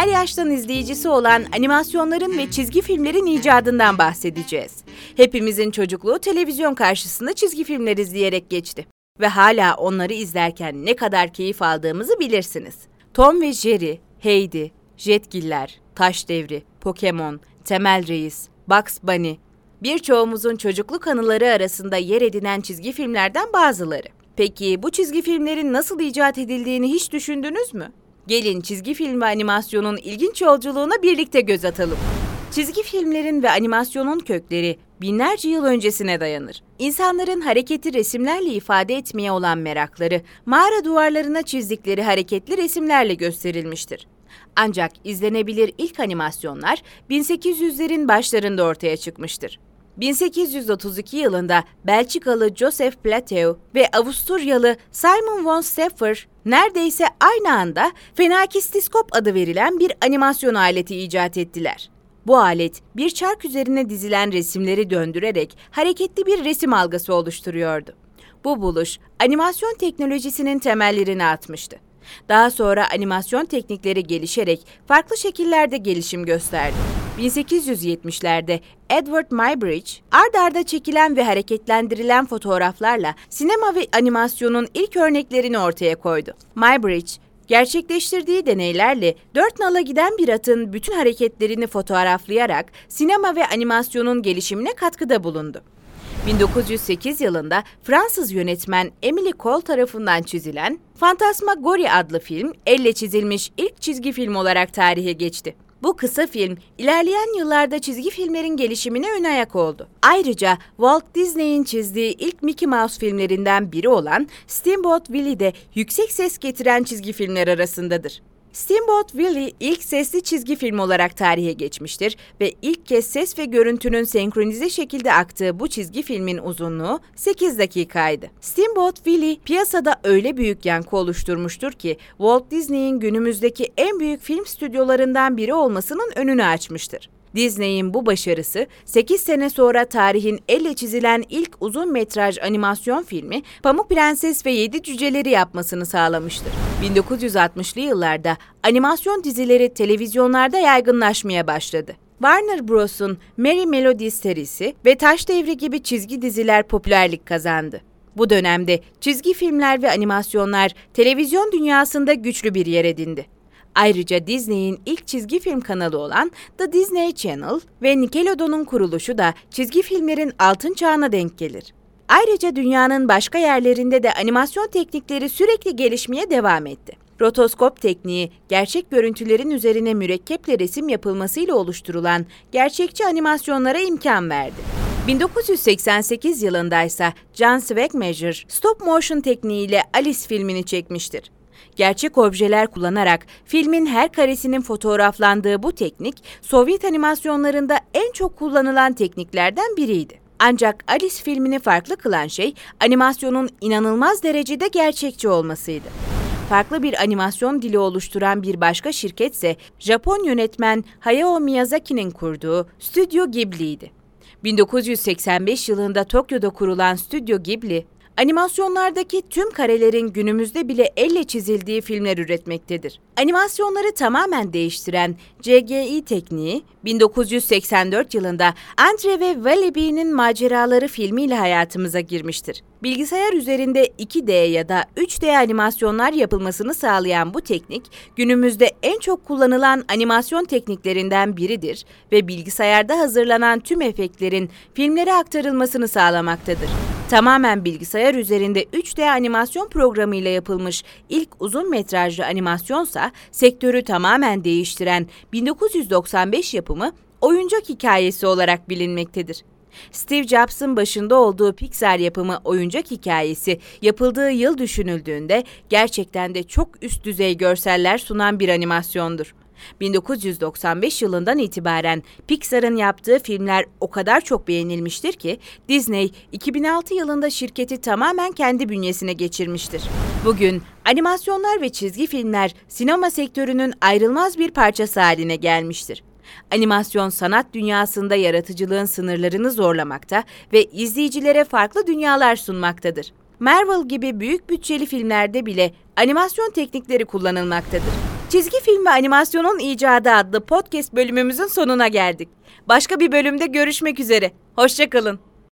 her yaştan izleyicisi olan animasyonların ve çizgi filmlerin icadından bahsedeceğiz. Hepimizin çocukluğu televizyon karşısında çizgi filmler izleyerek geçti. Ve hala onları izlerken ne kadar keyif aldığımızı bilirsiniz. Tom ve Jerry, Heidi, Jetgiller, Taş Devri, Pokemon, Temel Reis, Bugs Bunny, birçoğumuzun çocukluk anıları arasında yer edinen çizgi filmlerden bazıları. Peki bu çizgi filmlerin nasıl icat edildiğini hiç düşündünüz mü? Gelin çizgi film ve animasyonun ilginç yolculuğuna birlikte göz atalım. Çizgi filmlerin ve animasyonun kökleri binlerce yıl öncesine dayanır. İnsanların hareketi resimlerle ifade etmeye olan merakları, mağara duvarlarına çizdikleri hareketli resimlerle gösterilmiştir. Ancak izlenebilir ilk animasyonlar 1800'lerin başlarında ortaya çıkmıştır. 1832 yılında Belçikalı Joseph Plateau ve Avusturyalı Simon von Steffer neredeyse aynı anda fenakistiskop adı verilen bir animasyon aleti icat ettiler. Bu alet bir çark üzerine dizilen resimleri döndürerek hareketli bir resim algısı oluşturuyordu. Bu buluş animasyon teknolojisinin temellerini atmıştı. Daha sonra animasyon teknikleri gelişerek farklı şekillerde gelişim gösterdi. 1870'lerde Edward Muybridge, ard arda çekilen ve hareketlendirilen fotoğraflarla sinema ve animasyonun ilk örneklerini ortaya koydu. Muybridge, gerçekleştirdiği deneylerle dört nala giden bir atın bütün hareketlerini fotoğraflayarak sinema ve animasyonun gelişimine katkıda bulundu. 1908 yılında Fransız yönetmen Emily Cole tarafından çizilen Fantasmagoria adlı film elle çizilmiş ilk çizgi film olarak tarihe geçti. Bu kısa film ilerleyen yıllarda çizgi filmlerin gelişimine ön ayak oldu. Ayrıca Walt Disney'in çizdiği ilk Mickey Mouse filmlerinden biri olan Steamboat Willie de yüksek ses getiren çizgi filmler arasındadır. Steamboat Willie ilk sesli çizgi film olarak tarihe geçmiştir ve ilk kez ses ve görüntünün senkronize şekilde aktığı bu çizgi filmin uzunluğu 8 dakikaydı. Steamboat Willie piyasada öyle büyük yankı oluşturmuştur ki Walt Disney'in günümüzdeki en büyük film stüdyolarından biri olmasının önünü açmıştır. Disney'in bu başarısı 8 sene sonra tarihin elle çizilen ilk uzun metraj animasyon filmi Pamuk Prenses ve Yedi Cüceleri yapmasını sağlamıştır. 1960'lı yıllarda animasyon dizileri televizyonlarda yaygınlaşmaya başladı. Warner Bros'un Merry Melodies serisi ve Taş Devri gibi çizgi diziler popülerlik kazandı. Bu dönemde çizgi filmler ve animasyonlar televizyon dünyasında güçlü bir yer edindi. Ayrıca Disney'in ilk çizgi film kanalı olan The Disney Channel ve Nickelodeon'un kuruluşu da çizgi filmlerin altın çağına denk gelir. Ayrıca dünyanın başka yerlerinde de animasyon teknikleri sürekli gelişmeye devam etti. Rotoskop tekniği, gerçek görüntülerin üzerine mürekkeple resim yapılmasıyla oluşturulan gerçekçi animasyonlara imkan verdi. 1988 yılında ise John Swagmeasure stop motion tekniğiyle Alice filmini çekmiştir. Gerçek objeler kullanarak filmin her karesinin fotoğraflandığı bu teknik, Sovyet animasyonlarında en çok kullanılan tekniklerden biriydi. Ancak Alice filmini farklı kılan şey animasyonun inanılmaz derecede gerçekçi olmasıydı. Farklı bir animasyon dili oluşturan bir başka şirket ise Japon yönetmen Hayao Miyazaki'nin kurduğu Stüdyo Ghibli'ydi. 1985 yılında Tokyo'da kurulan Stüdyo Ghibli, Animasyonlardaki tüm karelerin günümüzde bile elle çizildiği filmler üretmektedir. Animasyonları tamamen değiştiren CGI tekniği 1984 yılında Andre ve Walibi'nin maceraları filmiyle hayatımıza girmiştir. Bilgisayar üzerinde 2D ya da 3D animasyonlar yapılmasını sağlayan bu teknik günümüzde en çok kullanılan animasyon tekniklerinden biridir ve bilgisayarda hazırlanan tüm efektlerin filmlere aktarılmasını sağlamaktadır. Tamamen bilgisayar üzerinde 3D animasyon programıyla yapılmış ilk uzun metrajlı animasyonsa sektörü tamamen değiştiren 1995 yapımı oyuncak hikayesi olarak bilinmektedir. Steve Jobs'ın başında olduğu Pixar yapımı oyuncak hikayesi yapıldığı yıl düşünüldüğünde gerçekten de çok üst düzey görseller sunan bir animasyondur. 1995 yılından itibaren Pixar'ın yaptığı filmler o kadar çok beğenilmiştir ki Disney 2006 yılında şirketi tamamen kendi bünyesine geçirmiştir. Bugün animasyonlar ve çizgi filmler sinema sektörünün ayrılmaz bir parçası haline gelmiştir. Animasyon sanat dünyasında yaratıcılığın sınırlarını zorlamakta ve izleyicilere farklı dünyalar sunmaktadır. Marvel gibi büyük bütçeli filmlerde bile animasyon teknikleri kullanılmaktadır. Çizgi film ve animasyonun icadı adlı podcast bölümümüzün sonuna geldik. Başka bir bölümde görüşmek üzere. Hoşçakalın.